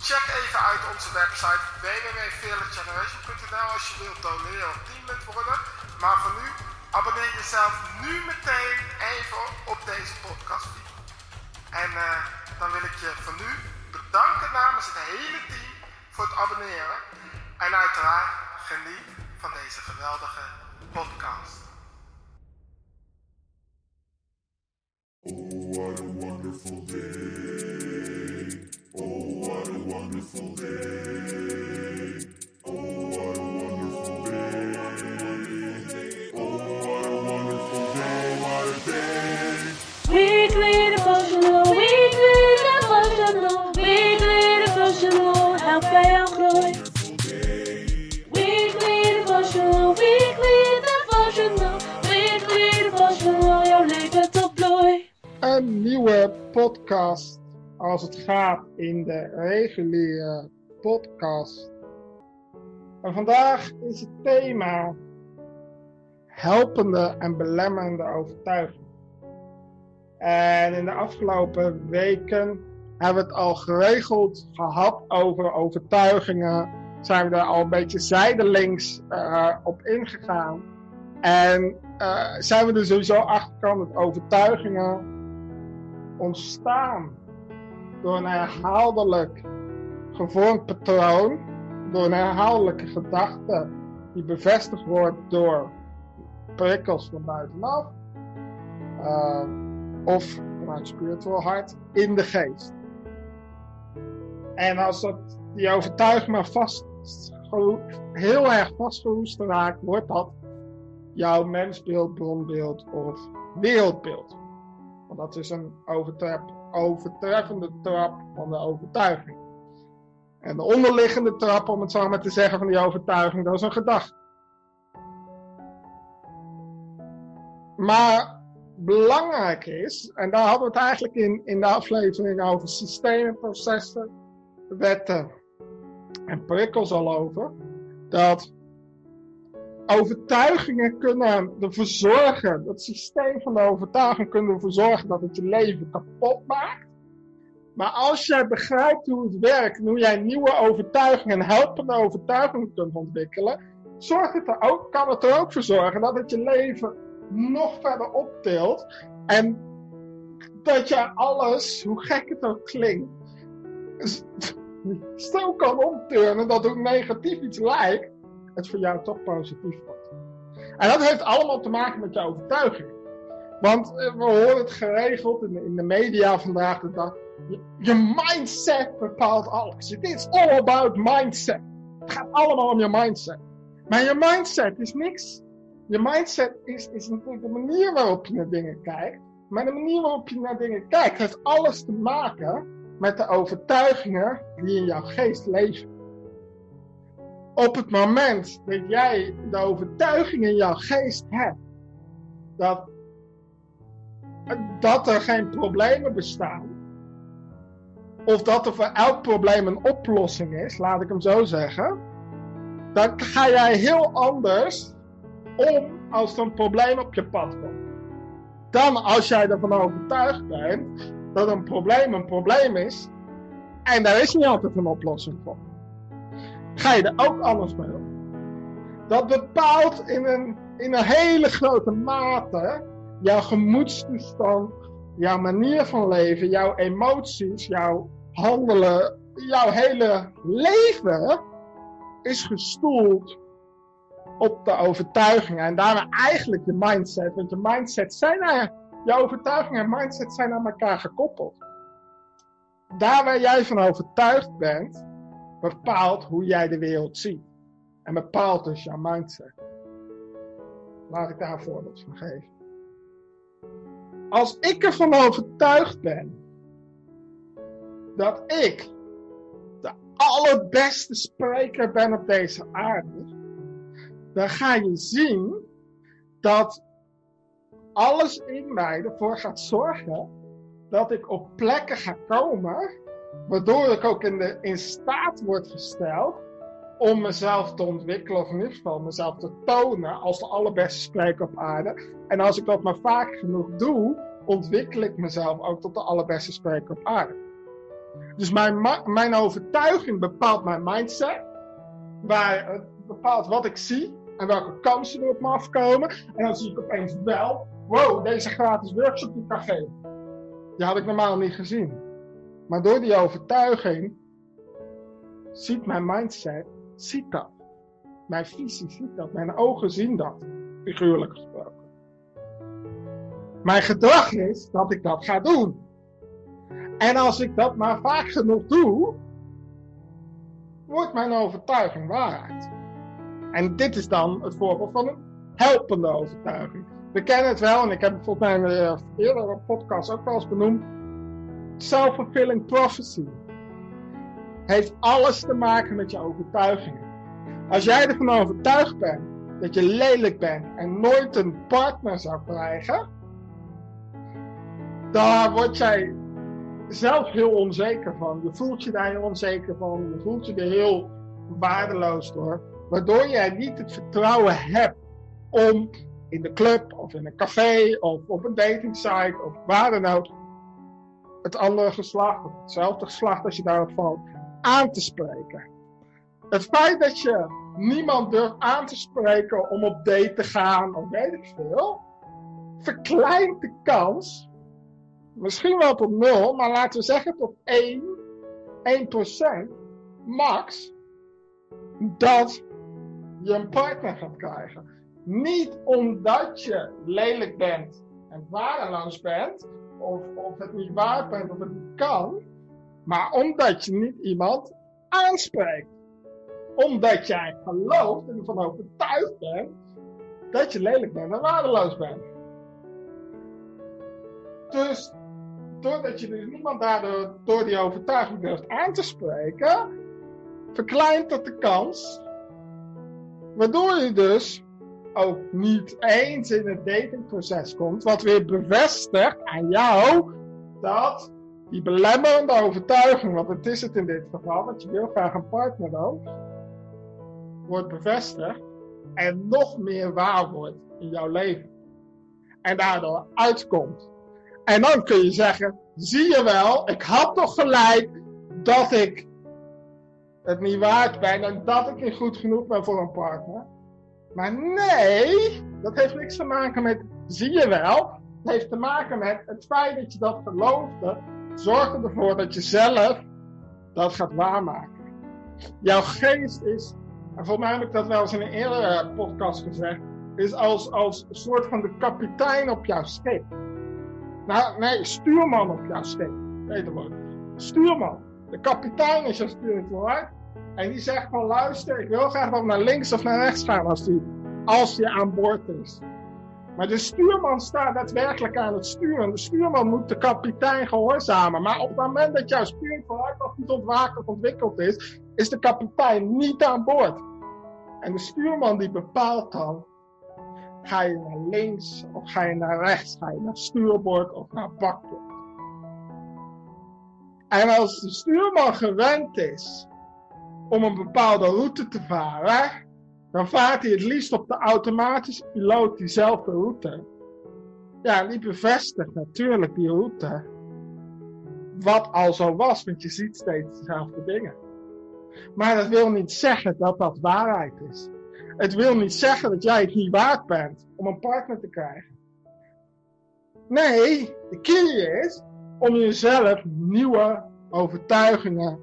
Check even uit onze website www.fearlessgeneration.nl als je wilt doneren of teamlid worden. Maar voor nu, abonneer jezelf nu meteen even op deze podcast. En uh, dan wil ik je voor nu bedanken namens het hele team voor het abonneren. En uiteraard geniet van deze geweldige podcast. Oh, what a wonderful day. Day. Oh, what a wonderful day. Oh, what a wonderful day. Weekly devotional, weekly devotional, weekly devotional, help. Weekly devotional, weekly devotional, bloei. een nieuwe podcast als het gaat in de reguliere podcast. En vandaag is het thema helpende en belemmerende overtuiging. En in de afgelopen weken hebben we het al geregeld gehad over overtuigingen. Zijn we er al een beetje zijdelings eh, op ingegaan. En eh, zijn we er sowieso achter gekomen dat overtuigingen ontstaan door een herhaaldelijk gevormd patroon, door een herhaaldelijke gedachte die bevestigd wordt door prikkels van buitenaf uh, of vanuit spiritual hart in de geest. En als dat, die overtuiging maar vast, heel erg vastgeroest raakt, wordt dat jouw mensbeeld, bronbeeld of wereldbeeld. Want dat is een overtref, overtreffende trap van de overtuiging. En de onderliggende trap, om het zo maar te zeggen, van die overtuiging, dat is een gedachte. Maar belangrijk is, en daar hadden we het eigenlijk in, in de aflevering over systemen, processen, wetten en prikkels al over, dat overtuigingen kunnen ervoor zorgen, dat systeem van de overtuiging kunnen ervoor zorgen dat het je leven kapot maakt. Maar als jij begrijpt hoe het werkt hoe jij nieuwe overtuigingen en helpende overtuigingen kunt ontwikkelen, zorgt het er ook, kan het er ook voor zorgen dat het je leven nog verder optilt. En dat je alles, hoe gek het ook klinkt, stil kan omturnen dat hoe negatief iets lijkt, het voor jou toch positief wordt. En dat heeft allemaal te maken met je overtuiging. Want we horen het geregeld in de, in de media vandaag de dag. Je, je mindset bepaalt alles. It is all about mindset. Het gaat allemaal om je mindset. Maar je mindset is niks. Je mindset is, is natuurlijk de manier waarop je naar dingen kijkt. Maar de manier waarop je naar dingen kijkt heeft alles te maken met de overtuigingen die in jouw geest leven. Op het moment dat jij de overtuiging in jouw geest hebt dat, dat er geen problemen bestaan, of dat er voor elk probleem een oplossing is, laat ik hem zo zeggen, dan ga jij heel anders om als er een probleem op je pad komt. Dan als jij ervan overtuigd bent dat een probleem een probleem is en daar is niet altijd een oplossing voor. Ga je er ook anders mee om. Dat bepaalt in een, in een hele grote mate jouw gemoedstoestand, jouw manier van leven, jouw emoties, jouw handelen, jouw hele leven is gestoeld op de overtuigingen. En daarmee eigenlijk je mindset. Want je mindset zijn er, je overtuigingen en mindset zijn aan elkaar gekoppeld. Daar waar jij van overtuigd bent, bepaalt hoe jij de wereld ziet. En bepaalt dus jouw mindset. Laat ik daar een voorbeeld van geven. Als ik ervan overtuigd ben dat ik de allerbeste spreker ben op deze aarde, dan ga je zien dat alles in mij ervoor gaat zorgen dat ik op plekken ga komen, waardoor ik ook in, in staat word gesteld om mezelf te ontwikkelen, of in ieder geval mezelf te tonen als de allerbeste spreker op aarde. En als ik dat maar vaak genoeg doe, ontwikkel ik mezelf ook tot de allerbeste spreker op aarde. Dus mijn, mijn overtuiging bepaalt mijn mindset, waar het bepaalt wat ik zie en welke kansen er op me afkomen. En dan zie ik opeens wel, wow, deze gratis workshop die kan geven. Die had ik normaal niet gezien. Maar door die overtuiging ziet mijn mindset, ziet dat. Mijn visie ziet dat. Mijn ogen zien dat. Figuurlijk gesproken. Mijn gedrag is dat ik dat ga doen. En als ik dat maar vaak genoeg doe, wordt mijn overtuiging waarheid. En dit is dan het voorbeeld van een helpende overtuiging. We kennen het wel, en ik heb het volgens mij de eerdere podcast ook wel eens benoemd. Self-fulfilling prophecy. Heeft alles te maken met je overtuigingen. Als jij ervan overtuigd bent dat je lelijk bent en nooit een partner zou krijgen, dan word jij zelf heel onzeker van. Je voelt je daar heel onzeker van. Je voelt je er heel waardeloos door. Waardoor jij niet het vertrouwen hebt om in de club of in een café of op een datingsite of waar dan ook het andere geslacht of hetzelfde geslacht als je daarop valt aan te spreken. Het feit dat je niemand durft aan te spreken om op date te gaan of weet ik veel, verkleint de kans, misschien wel tot nul, maar laten we zeggen tot 1, 1% max, dat je een partner gaat krijgen. Niet omdat je lelijk bent en waardeloos bent, of, of het niet waard bent of het niet kan, maar omdat je niet iemand aanspreekt. Omdat jij gelooft en ervan overtuigd bent dat je lelijk bent en waardeloos bent. Dus doordat je dus niemand daardoor door die overtuiging durft aan te spreken, verkleint dat de kans, waardoor je dus ook niet eens in het datingproces komt, wat weer bevestigt aan jou dat die belemmerende overtuiging, want het is het in dit geval, want je wil graag een partner dan, wordt bevestigd en nog meer waar wordt in jouw leven. En daardoor uitkomt. En dan kun je zeggen, zie je wel, ik had toch gelijk dat ik het niet waard ben en dat ik niet goed genoeg ben voor een partner. Maar nee, dat heeft niks te maken met zie je wel. Het heeft te maken met het feit dat je dat geloofde, zorgt ervoor dat je zelf dat gaat waarmaken. Jouw geest is, en volgens mij heb ik dat wel eens in een eerdere podcast gezegd, is als, als een soort van de kapitein op jouw schip. Nou, nee, stuurman op jouw schip. Beter woord. Stuurman. De kapitein is jouw spiritueel en die zegt van luister, ik wil graag nog naar links of naar rechts gaan als die, als die aan boord is. Maar de stuurman staat daadwerkelijk aan het stuur. En de stuurman moet de kapitein gehoorzamen. Maar op het moment dat jouw spiritueel nog niet ontwaakt ontwikkeld is, is de kapitein niet aan boord. En de stuurman die bepaalt dan, ga je naar links of ga je naar rechts? Ga je naar stuurboord of naar bakboord? En als de stuurman gewend is om een bepaalde route te varen, dan vaart hij het liefst op de automatische piloot diezelfde route. Ja, die bevestigt natuurlijk die route. Wat al zo was, want je ziet steeds dezelfde dingen. Maar dat wil niet zeggen dat dat waarheid is. Het wil niet zeggen dat jij het niet waard bent om een partner te krijgen. Nee, de key is om jezelf nieuwe overtuigingen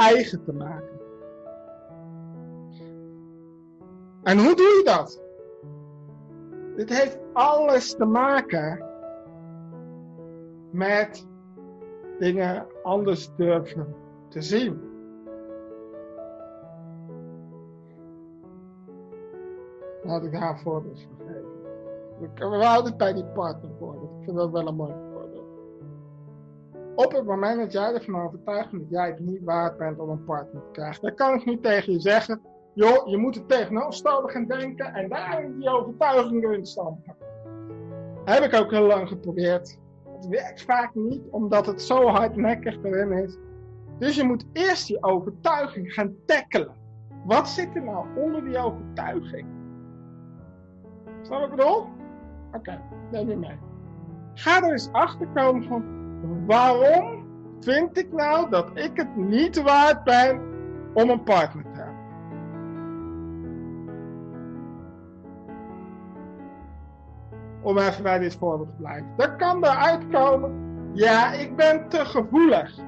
eigen te maken. En hoe doe je dat? Dit heeft alles te maken met dingen anders durven te zien. Laat ik een voorbeeld van geven. We houden het bij die partnervoorbeeld. Ik vind dat wel een mooi. Op het moment dat jij ervan overtuigd bent dat jij het niet waard bent om een partner te krijgen, dan kan ik niet tegen je zeggen, joh, je moet het tegenovergestelde gaan denken en daar die overtuiging erin stampen. Heb ik ook heel lang geprobeerd. Het werkt vaak niet, omdat het zo hardnekkig erin is. Dus je moet eerst die overtuiging gaan tackelen. Wat zit er nou onder die overtuiging? Snap ik bedoel? Oké, neem je mee. Ga er eens achter komen van waarom vind ik nou dat ik het niet waard ben om een partner te hebben? Om even bij dit voorbeeld te blijven. Dan kan eruit komen, ja, ik ben te gevoelig.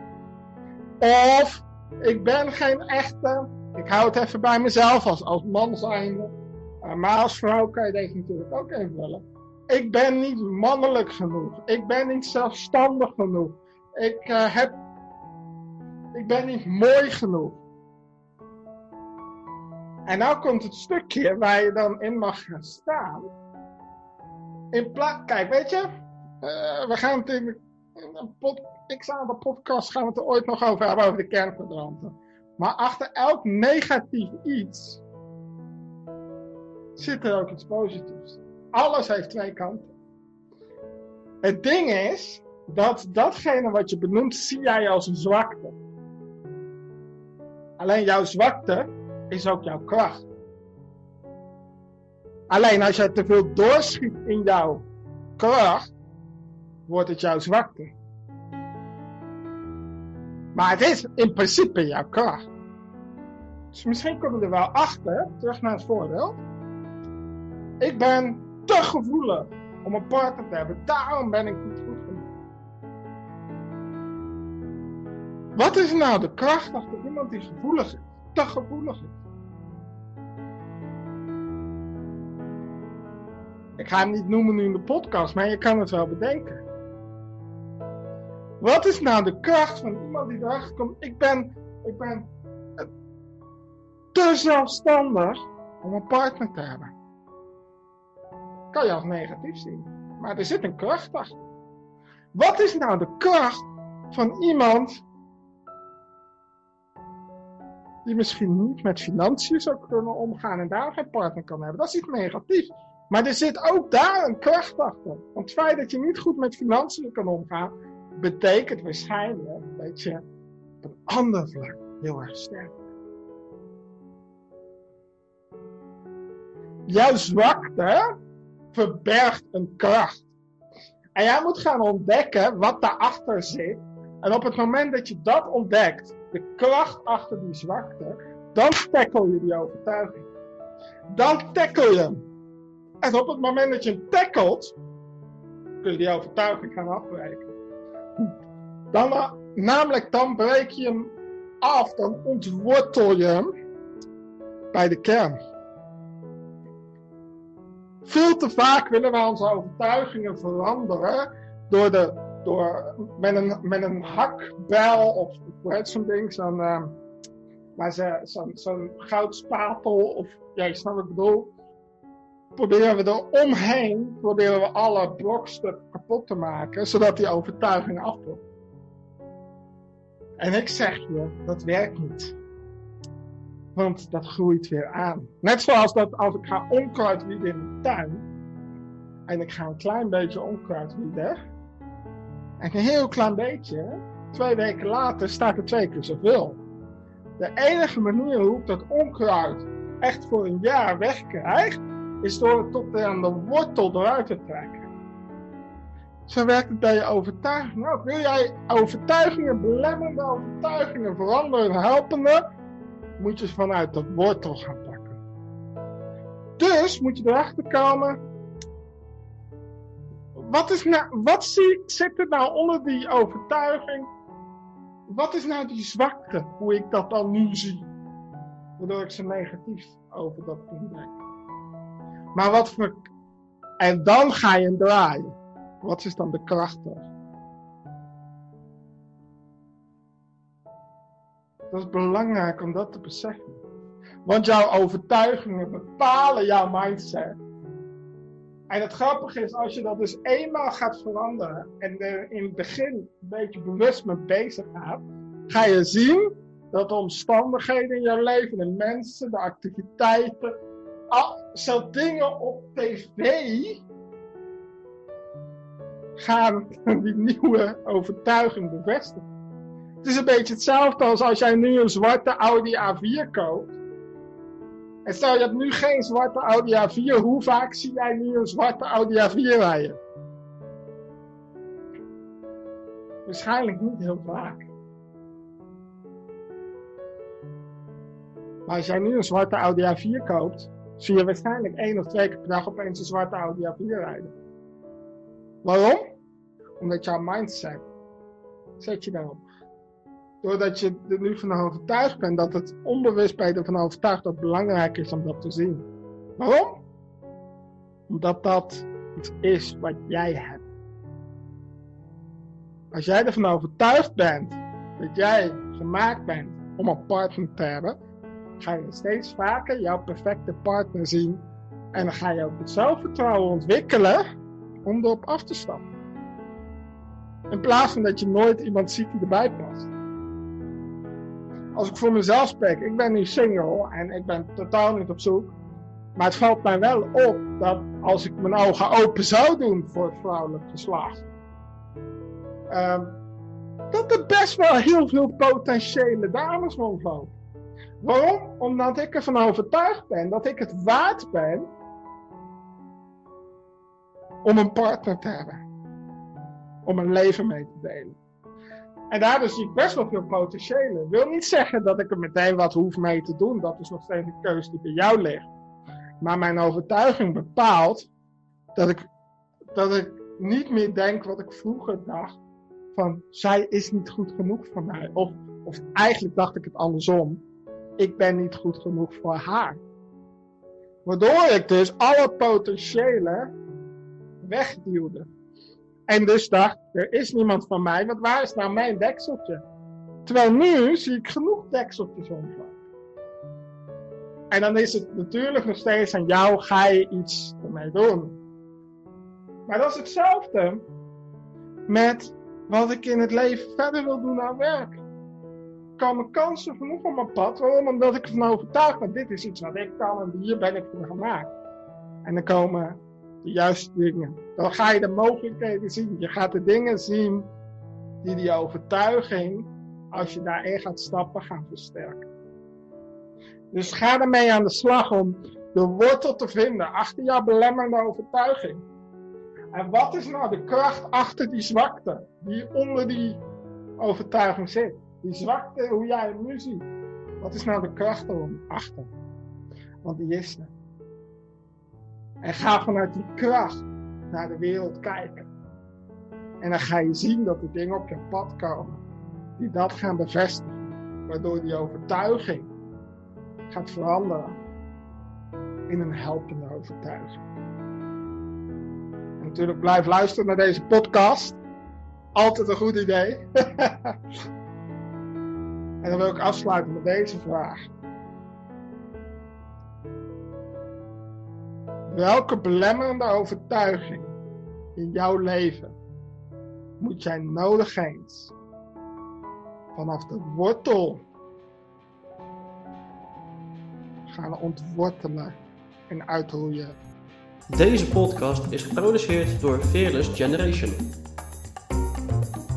Of ik ben geen echte, ik hou het even bij mezelf als, als man zijnde. Maar als vrouw kan je deze natuurlijk ook invullen. Ik ben niet mannelijk genoeg. Ik ben niet zelfstandig genoeg. Ik, uh, heb, ik ben niet mooi genoeg. En nou komt het stukje waar je dan in mag gaan staan. In plaats, kijk, weet je, uh, we gaan het in, een pod, ik aan de podcast gaan we het er ooit nog over hebben, over de kernkwadranten. Maar achter elk negatief iets zit er ook iets positiefs. Alles heeft twee kanten. Het ding is dat datgene wat je benoemt, zie jij als een zwakte. Alleen jouw zwakte is ook jouw kracht. Alleen als je te veel doorschiet in jouw kracht, wordt het jouw zwakte. Maar het is in principe jouw kracht. Dus misschien kom je er wel achter, terug naar het voorbeeld. Ik ben te gevoelig om een partner te hebben. Daarom ben ik niet goed genoeg. Wat is nou de kracht achter iemand die gevoelig is? Te gevoelig is. Ik ga hem niet noemen nu in de podcast, maar je kan het wel bedenken. Wat is nou de kracht van iemand die erachter komt? Ik ben, ik ben te zelfstandig om een partner te hebben. Kan je als negatief zien. Maar er zit een kracht achter. Wat is nou de kracht van iemand die misschien niet met financiën zou kunnen omgaan en daar geen partner kan hebben? Dat is iets negatiefs. Maar er zit ook daar een kracht achter. Want het feit dat je niet goed met financiën kan omgaan, betekent waarschijnlijk dat je op een ander vlak heel erg sterk. Jouw zwakte verbergt een kracht. En jij moet gaan ontdekken wat daarachter zit. En op het moment dat je dat ontdekt, de kracht achter die zwakte, dan tackle je die overtuiging. Dan tackle je hem. En op het moment dat je hem tackelt, kun je die overtuiging gaan afbreken. Dan, namelijk, dan breek je hem af, dan ontwortel je hem bij de kern. Veel te vaak willen we onze overtuigingen veranderen door, de, door met, een, met een hakbel of zo'n ding, zo'n uh, zo'n zo goudspatel of ja, je snapt wat ik bedoel. Proberen we er omheen, proberen we alle brokstukken kapot te maken, zodat die overtuiging afbrokt. En ik zeg je, dat werkt niet. Want dat groeit weer aan. Net zoals dat als ik ga onkruid wieden in de tuin. En ik ga een klein beetje onkruid wieden. En een heel klein beetje. Twee weken later staat er twee keer zoveel. De enige manier hoe ik dat onkruid echt voor een jaar wegkrijg. Is door het tot aan de wortel eruit te trekken. Zo werkt het bij je overtuiging ook. Wil jij overtuigingen, belemmerende overtuigingen veranderen, helpende? Moet je vanuit de wortel gaan pakken. Dus moet je erachter komen. Wat, is nou, wat zit er nou onder die overtuiging? Wat is nou die zwakte, hoe ik dat dan nu zie? Waardoor ik zo negatief over dat punt denk. Maar wat. En dan ga je hem draaien. Wat is dan de kracht er? Dat is belangrijk om dat te beseffen. Want jouw overtuigingen bepalen jouw mindset. En het grappige is, als je dat dus eenmaal gaat veranderen en er in het begin een beetje bewust mee bezig gaat, ga je zien dat de omstandigheden in jouw leven, de mensen, de activiteiten, al, zo dingen op tv gaan die nieuwe overtuiging bevestigen. Het is een beetje hetzelfde als als jij nu een zwarte Audi A4 koopt. En stel je hebt nu geen zwarte Audi A4, hoe vaak zie jij nu een zwarte Audi A4 rijden? Waarschijnlijk niet heel vaak. Maar als jij nu een zwarte Audi A4 koopt, zie je waarschijnlijk één of twee keer per dag opeens een zwarte Audi A4 rijden. Waarom? Omdat jouw mindset zet je daarop. Doordat je er nu van overtuigd bent dat het onbewust bij ervan overtuigd dat het belangrijk is om dat te zien. Waarom? Omdat dat iets is wat jij hebt. Als jij ervan overtuigd bent dat jij gemaakt bent om een partner te hebben, ga je steeds vaker jouw perfecte partner zien. En dan ga je ook het zelfvertrouwen ontwikkelen om erop af te stappen. In plaats van dat je nooit iemand ziet die erbij past. Als ik voor mezelf spreek, ik ben nu single en ik ben totaal niet op zoek. Maar het valt mij wel op dat als ik mijn ogen open zou doen voor het vrouwelijk geslacht, ehm, dat er best wel heel veel potentiële dames rondlopen. Waarom? Omdat ik ervan overtuigd ben dat ik het waard ben om een partner te hebben. Om een leven mee te delen. En daardoor zie ik best wel veel potentiële. Wil niet zeggen dat ik er meteen wat hoef mee te doen. Dat is nog steeds een keuze die bij jou ligt. Maar mijn overtuiging bepaalt dat ik, dat ik niet meer denk wat ik vroeger dacht. Van zij is niet goed genoeg voor mij. Of, of eigenlijk dacht ik het andersom. Ik ben niet goed genoeg voor haar. Waardoor ik dus alle potentiële wegduwde. En dus dacht, er is niemand van mij, want waar is nou mijn dekseltje? Terwijl nu zie ik genoeg dekseltjes rondlopen. En dan is het natuurlijk nog steeds aan jou, ga je iets ermee doen. Maar dat is hetzelfde met wat ik in het leven verder wil doen aan werk. Er komen kansen genoeg op mijn pad. Waarom? Omdat ik ervan overtuigd ben, dit is iets wat ik kan en hier ben ik voor gemaakt. En dan komen de juiste dingen. Dan ga je de mogelijkheden zien. Je gaat de dingen zien die die overtuiging, als je daarin gaat stappen, gaan versterken. Dus ga ermee aan de slag om de wortel te vinden achter jouw belemmerende overtuiging. En wat is nou de kracht achter die zwakte, die onder die overtuiging zit? Die zwakte, hoe jij het nu ziet. Wat is nou de kracht erom achter? Want die is er. En ga vanuit die kracht naar de wereld kijken. En dan ga je zien dat er dingen op je pad komen die dat gaan bevestigen. Waardoor die overtuiging gaat veranderen in een helpende overtuiging. En natuurlijk blijf luisteren naar deze podcast. Altijd een goed idee. en dan wil ik afsluiten met deze vraag. Welke belemmerende overtuiging in jouw leven moet jij nodig eens vanaf de wortel gaan ontwortelen en uitroeien? Deze podcast is geproduceerd door Fearless Generation.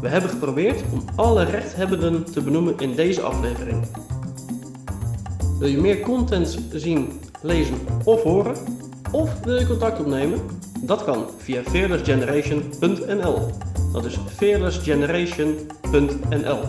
We hebben geprobeerd om alle rechthebbenden te benoemen in deze aflevering. Wil je meer content zien, lezen of horen? Of wil je contact opnemen? Dat kan via fearlessgeneration.nl. Dat is fearlessgeneration.nl.